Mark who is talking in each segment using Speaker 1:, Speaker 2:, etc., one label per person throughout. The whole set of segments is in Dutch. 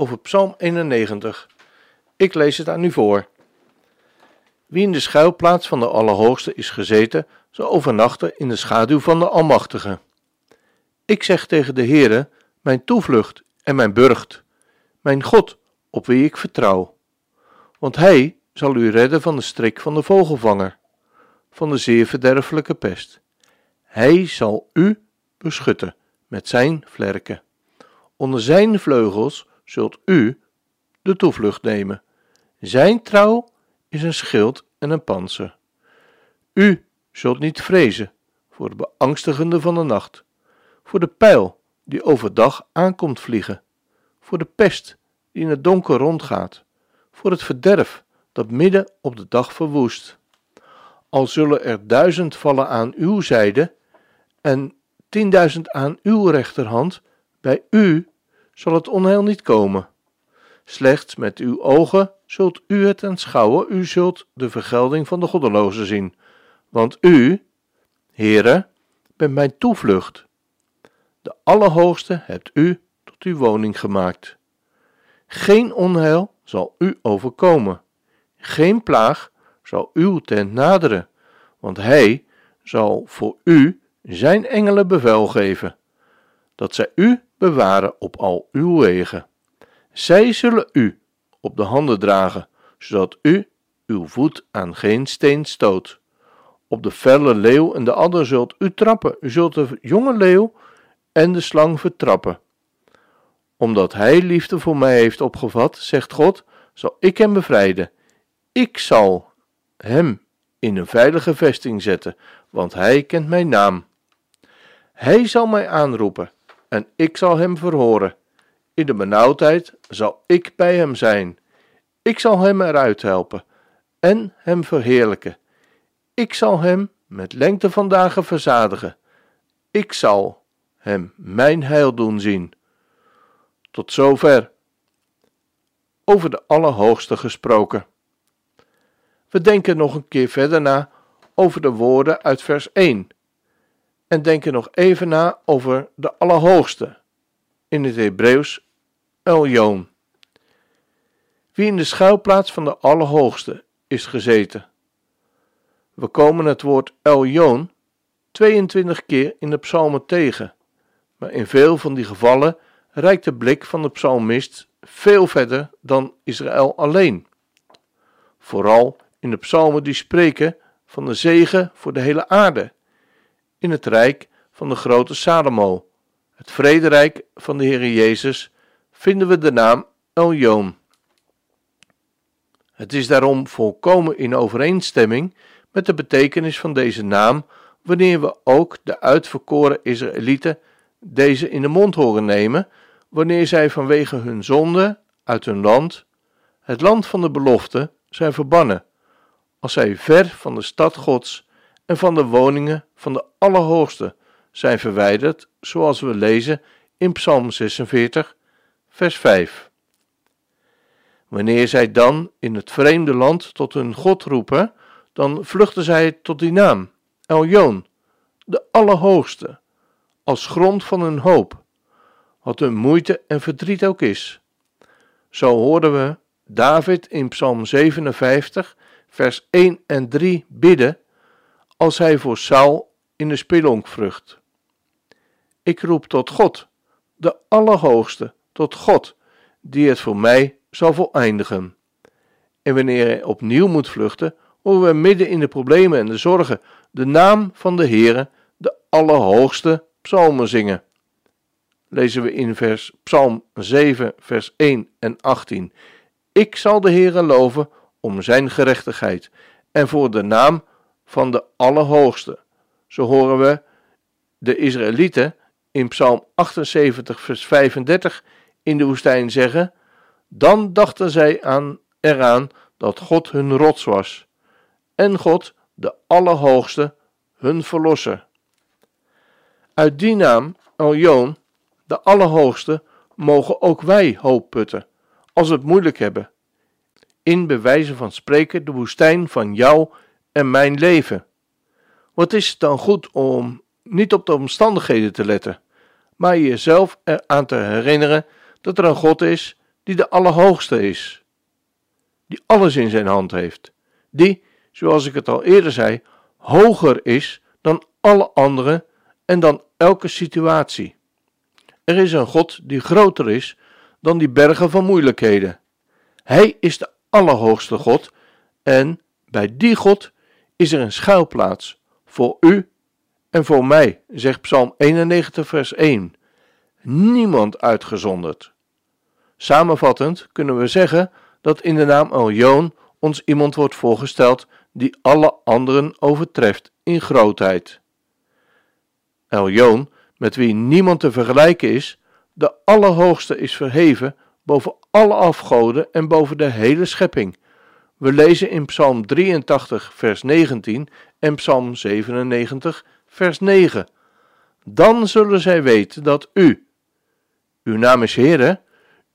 Speaker 1: over Psalm 91. Ik lees het aan u voor. Wie in de schuilplaats van de Allerhoogste is gezeten, zal overnachten in de schaduw van de Almachtige. Ik zeg tegen de Heere, mijn toevlucht en mijn burcht, mijn God, op wie ik vertrouw. Want Hij zal u redden van de strik van de vogelvanger, van de zeer verderfelijke pest. Hij zal u beschutten met zijn vlerken. Onder zijn vleugels zult u de toevlucht nemen. Zijn trouw is een schild en een panzer. U zult niet vrezen voor de beangstigende van de nacht, voor de pijl die overdag aankomt vliegen, voor de pest die in het donker rondgaat, voor het verderf dat midden op de dag verwoest. Al zullen er duizend vallen aan uw zijde en tienduizend aan uw rechterhand, bij u zal het onheil niet komen. Slechts met uw ogen zult u het aanschouwen, u zult de vergelding van de goddelozen zien. Want u, Heere, bent mijn toevlucht. De Allerhoogste hebt u tot uw woning gemaakt. Geen onheil zal u overkomen, geen plaag zal uw tent naderen, want hij zal voor u zijn engelen bevel geven, dat zij u bewaren op al uw wegen. Zij zullen u op de handen dragen, zodat u uw voet aan geen steen stoot. Op de felle leeuw en de adder zult u trappen, u zult de jonge leeuw en de slang vertrappen. Omdat hij liefde voor mij heeft opgevat, zegt God, zal ik hem bevrijden. Ik zal hem in een veilige vesting zetten, want hij kent mijn naam. Hij zal mij aanroepen en ik zal hem verhoren. In de benauwdheid zal ik bij hem zijn. Ik zal hem eruit helpen en hem verheerlijken. Ik zal hem met lengte van dagen verzadigen. Ik zal hem mijn heil doen zien. Tot zover. Over de Allerhoogste gesproken. We denken nog een keer verder na over de woorden uit vers 1 en denken nog even na over de Allerhoogste, in het Hebreeuws Eljoon. Wie in de schuilplaats van de Allerhoogste is gezeten. We komen het woord Eljoon 22 keer in de psalmen tegen, maar in veel van die gevallen reikt de blik van de psalmist veel verder dan Israël alleen. Vooral in de psalmen die spreken van de zegen voor de hele aarde in het rijk van de grote Salomo, het vrederijk van de Heer Jezus, vinden we de naam Eljoon. Het is daarom volkomen in overeenstemming met de betekenis van deze naam wanneer we ook de uitverkoren Israëlieten deze in de mond horen nemen, wanneer zij vanwege hun zonde uit hun land, het land van de belofte, zijn verbannen, als zij ver van de stad Gods en van de woningen van de Allerhoogste zijn verwijderd, zoals we lezen in Psalm 46, vers 5. Wanneer zij dan in het vreemde land tot hun God roepen, dan vluchten zij tot die naam, Eljoon, de Allerhoogste, als grond van hun hoop, wat hun moeite en verdriet ook is. Zo hoorden we David in Psalm 57, vers 1 en 3 bidden als hij voor Saul in de spelonk vrucht. Ik roep tot God, de Allerhoogste, tot God, die het voor mij zal voleindigen. En wanneer hij opnieuw moet vluchten, horen we midden in de problemen en de zorgen de naam van de Heere, de Allerhoogste, psalmen zingen. Lezen we in vers Psalm 7, vers 1 en 18. Ik zal de Heere loven om zijn gerechtigheid en voor de naam van de Allerhoogste. Zo horen we de Israëlieten in Psalm 78, vers 35 in de woestijn zeggen: Dan dachten zij aan, eraan dat God hun rots was en God, de Allerhoogste, hun verlosser. Uit die naam, Aljoon, de Allerhoogste, mogen ook wij hoop putten, als we het moeilijk hebben. In bewijzen van spreken de woestijn van jou en mijn leven. Wat is het dan goed om niet op de omstandigheden te letten, maar jezelf eraan te herinneren dat er een God is die de Allerhoogste is, die alles in zijn hand heeft, die, zoals ik het al eerder zei, hoger is dan alle anderen en dan elke situatie. Er is een God die groter is dan die bergen van moeilijkheden. Hij is de Allerhoogste God en bij die God is er een schuilplaats voor u en voor mij, zegt Psalm 91, vers 1. Niemand uitgezonderd. Samenvattend kunnen we zeggen dat in de naam Eljoon ons iemand wordt voorgesteld die alle anderen overtreft in grootheid. Eljoon, met wie niemand te vergelijken is, de Allerhoogste is verheven boven alle afgoden en boven de hele schepping. We lezen in Psalm 83, vers 19 en Psalm 97, vers 9. Dan zullen zij weten dat u, uw naam is Heere,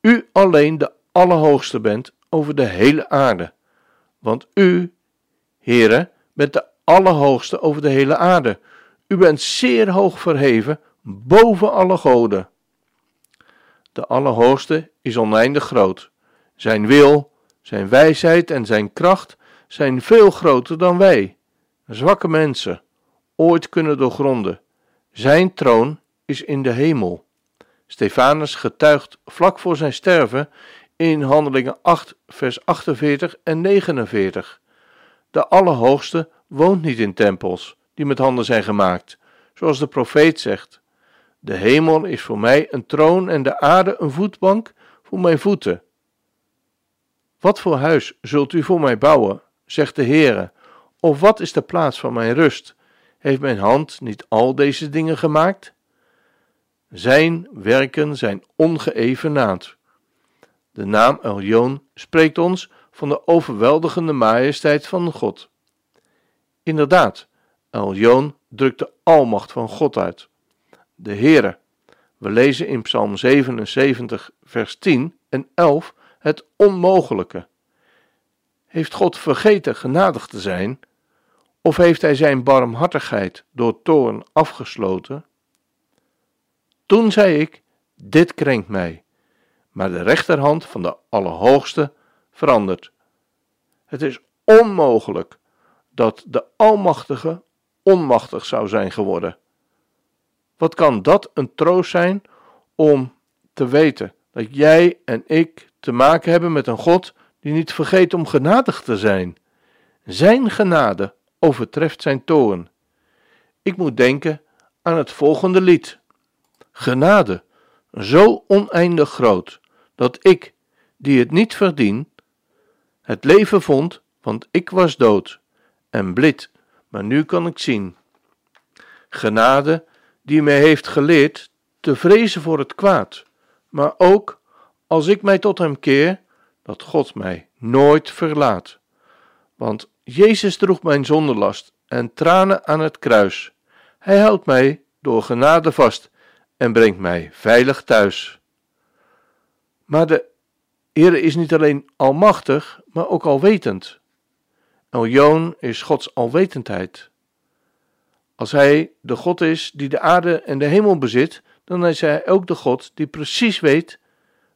Speaker 1: u alleen de Allerhoogste bent over de hele aarde. Want u, Heere, bent de Allerhoogste over de hele aarde. U bent zeer hoog verheven boven alle goden. De Allerhoogste is oneindig groot. Zijn wil, zijn wijsheid en zijn kracht zijn veel groter dan wij, zwakke mensen, ooit kunnen doorgronden. Zijn troon is in de hemel. Stefanus getuigt vlak voor zijn sterven in Handelingen 8, vers 48 en 49. De Allerhoogste woont niet in tempels die met handen zijn gemaakt, zoals de profeet zegt. De hemel is voor mij een troon en de aarde een voetbank voor mijn voeten. Wat voor huis zult u voor mij bouwen, zegt de Heere, of wat is de plaats van mijn rust? Heeft mijn hand niet al deze dingen gemaakt? Zijn werken zijn ongeëvenaard. De naam Eljoon spreekt ons van de overweldigende majesteit van God. Inderdaad, Eljoon drukt de almacht van God uit. De Heere. We lezen in Psalm 77, vers 10 en 11 het onmogelijke. Heeft God vergeten genadig te zijn? Of heeft hij zijn barmhartigheid door toorn afgesloten? Toen zei ik: Dit krenkt mij, maar de rechterhand van de Allerhoogste verandert. Het is onmogelijk dat de Almachtige onmachtig zou zijn geworden. Wat kan dat een troost zijn om te weten dat jij en ik te maken hebben met een God die niet vergeet om genadig te zijn. Zijn genade overtreft zijn toorn. Ik moet denken aan het volgende lied. Genade, zo oneindig groot, dat ik, die het niet verdien, het leven vond, want ik was dood en blit, maar nu kan ik zien. Genade, die mij heeft geleerd te vrezen voor het kwaad, maar ook als ik mij tot hem keer, dat God mij nooit verlaat. Want Jezus droeg mijn zonderlast en tranen aan het kruis. Hij houdt mij door genade vast en brengt mij veilig thuis. Maar de Heer is niet alleen almachtig, maar ook alwetend. Eljoon is Gods alwetendheid. Als Hij de God is die de aarde en de hemel bezit, dan is Hij ook de God die precies weet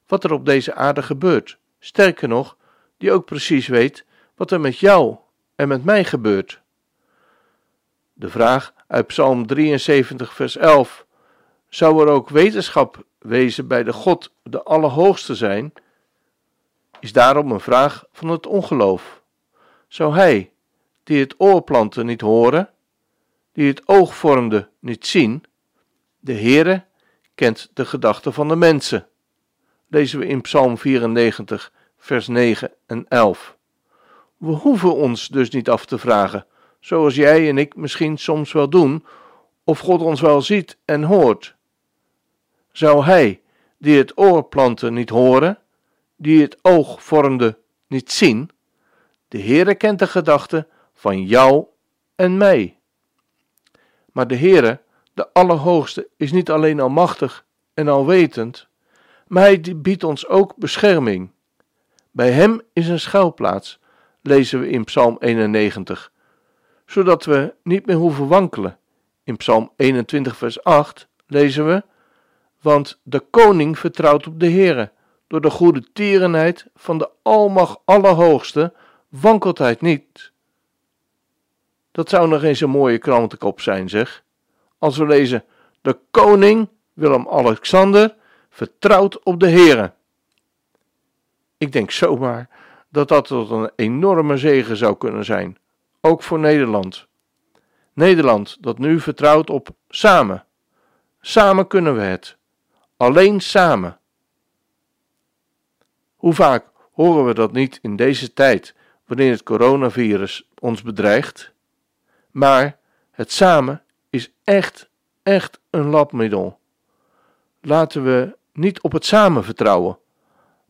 Speaker 1: wat er op deze aarde gebeurt. Sterker nog, die ook precies weet wat er met jou en met mij gebeurt. De vraag uit Psalm 73, vers 11: Zou er ook wetenschap wezen bij de God, de Allerhoogste zijn? Is daarom een vraag van het ongeloof. Zou Hij, die het oor plantte, niet horen, die het oog vormde, niet zien? De Heere kent de gedachten van de mensen lezen we in Psalm 94, vers 9 en 11. We hoeven ons dus niet af te vragen, zoals jij en ik misschien soms wel doen, of God ons wel ziet en hoort. Zou Hij, die het oor plantte, niet horen, die het oog vormde, niet zien. De Heere kent de gedachten van jou en mij. Maar de Heere, de Allerhoogste, is niet alleen almachtig en alwetend, maar hij biedt ons ook bescherming. Bij hem is een schuilplaats, lezen we in Psalm 91, zodat we niet meer hoeven wankelen. In Psalm 21, vers 8 lezen we: Want de koning vertrouwt op de Heere. Door de goede tierenheid van de Almach Allerhoogste wankelt hij niet. Dat zou nog eens een mooie krantenkop zijn, zeg. Als we lezen: De koning Willem-Alexander vertrouwt op de Heere. Ik denk zomaar dat dat tot een enorme zegen zou kunnen zijn, ook voor Nederland. Nederland dat nu vertrouwt op samen. Samen kunnen we het. Alleen samen. Hoe vaak horen we dat niet in deze tijd, wanneer het coronavirus ons bedreigt? Maar het samen is echt, echt een labmiddel. Laten we niet op het samen vertrouwen,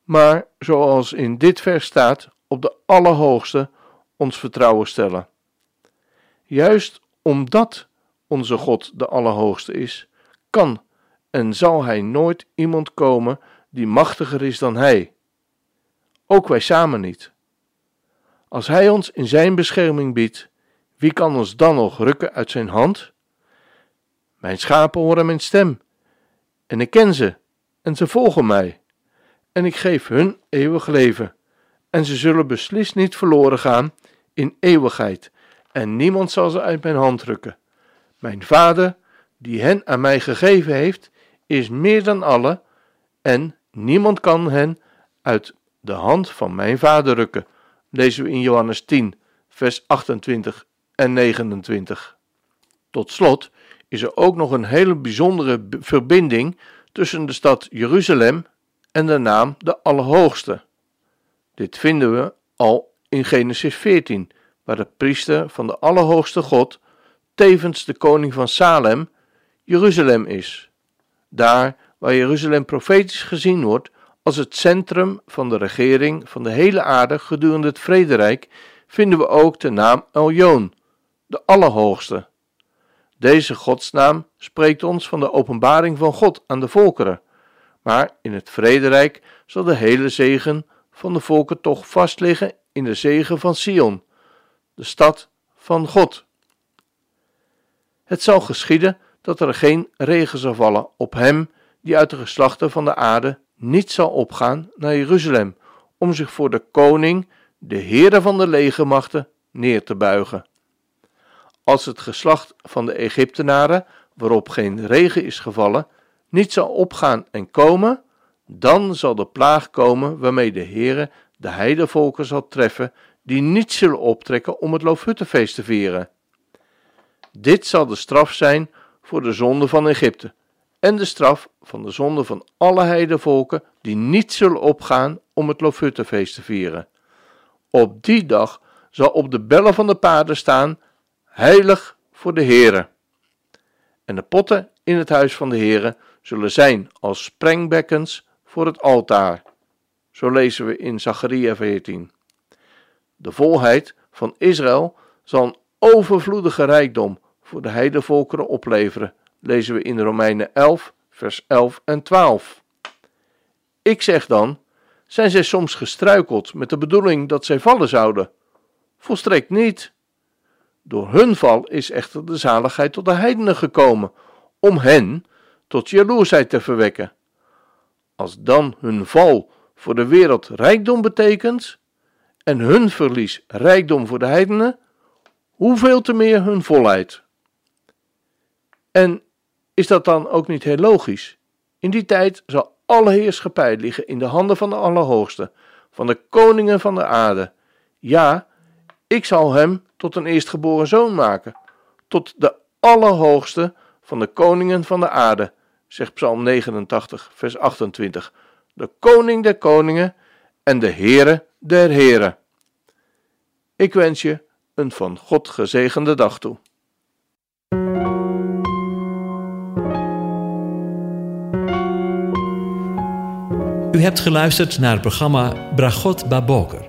Speaker 1: maar zoals in dit vers staat, op de Allerhoogste ons vertrouwen stellen. Juist omdat onze God de Allerhoogste is, kan en zal Hij nooit iemand komen die machtiger is dan Hij. Ook wij samen niet. Als Hij ons in Zijn bescherming biedt, wie kan ons dan nog rukken uit Zijn hand? Mijn schapen horen mijn stem, en ik ken ze, en ze volgen mij, en ik geef hun eeuwig leven, en ze zullen beslist niet verloren gaan in eeuwigheid, en niemand zal ze uit mijn hand rukken. Mijn Vader, die hen aan mij gegeven heeft, is meer dan alle, en niemand kan hen uit de hand van mijn Vader rukken. Lezen we in Johannes 10, vers 28 en 29. Tot slot is er ook nog een hele bijzondere verbinding tussen de stad Jeruzalem en de naam de Allerhoogste. Dit vinden we al in Genesis 14, waar de priester van de Allerhoogste God, tevens de koning van Salem, Jeruzalem is. Daar waar Jeruzalem profetisch gezien wordt als het centrum van de regering van de hele aarde gedurende het vrederijk, vinden we ook de naam Eljoon, de Allerhoogste. Deze godsnaam spreekt ons van de openbaring van God aan de volkeren, maar in het vrederijk zal de hele zegen van de volken toch vastliggen in de zegen van Sion, de stad van God. Het zal geschieden dat er geen regen zal vallen op hem die uit de geslachten van de aarde niet zal opgaan naar Jeruzalem om zich voor de koning, de Heere van de legermachten, neer te buigen. Als het geslacht van de Egyptenaren, waarop geen regen is gevallen, niet zal opgaan en komen, dan zal de plaag komen waarmee de Heere de heidevolken zal treffen, die niet zullen optrekken om het Loofhuttenfeest te vieren. Dit zal de straf zijn voor de zonde van Egypte en de straf van de zonde van alle heidevolken die niet zullen opgaan om het Loofhuttenfeest te vieren. Op die dag zal op de bellen van de paarden staan, heilig voor de Heere. En de potten in het huis van de Heere zullen zijn als sprengbekkens voor het altaar. Zo lezen we in Zacharia 14. De volheid van Israël zal een overvloedige rijkdom voor de heidevolkeren opleveren, lezen we in Romeinen 11, vers 11 en 12. Ik zeg dan, zijn zij soms gestruikeld met de bedoeling dat zij vallen zouden? Volstrekt niet. Door hun val is echter de zaligheid tot de heidenen gekomen, om hen tot jaloersheid te verwekken. Als dan hun val voor de wereld rijkdom betekent en hun verlies rijkdom voor de heidenen, hoeveel te meer hun volheid. En is dat dan ook niet heel logisch? In die tijd zal alle heerschappij liggen in de handen van de Allerhoogste, van de koningen van de aarde. Ja, ik zal hem tot een eerstgeboren zoon maken, tot de Allerhoogste van de koningen van de aarde, zegt Psalm 89, vers 28. De koning der koningen en de Heere der heren. Ik wens je een van God gezegende dag toe.
Speaker 2: U hebt geluisterd naar het programma Bragot Baboker.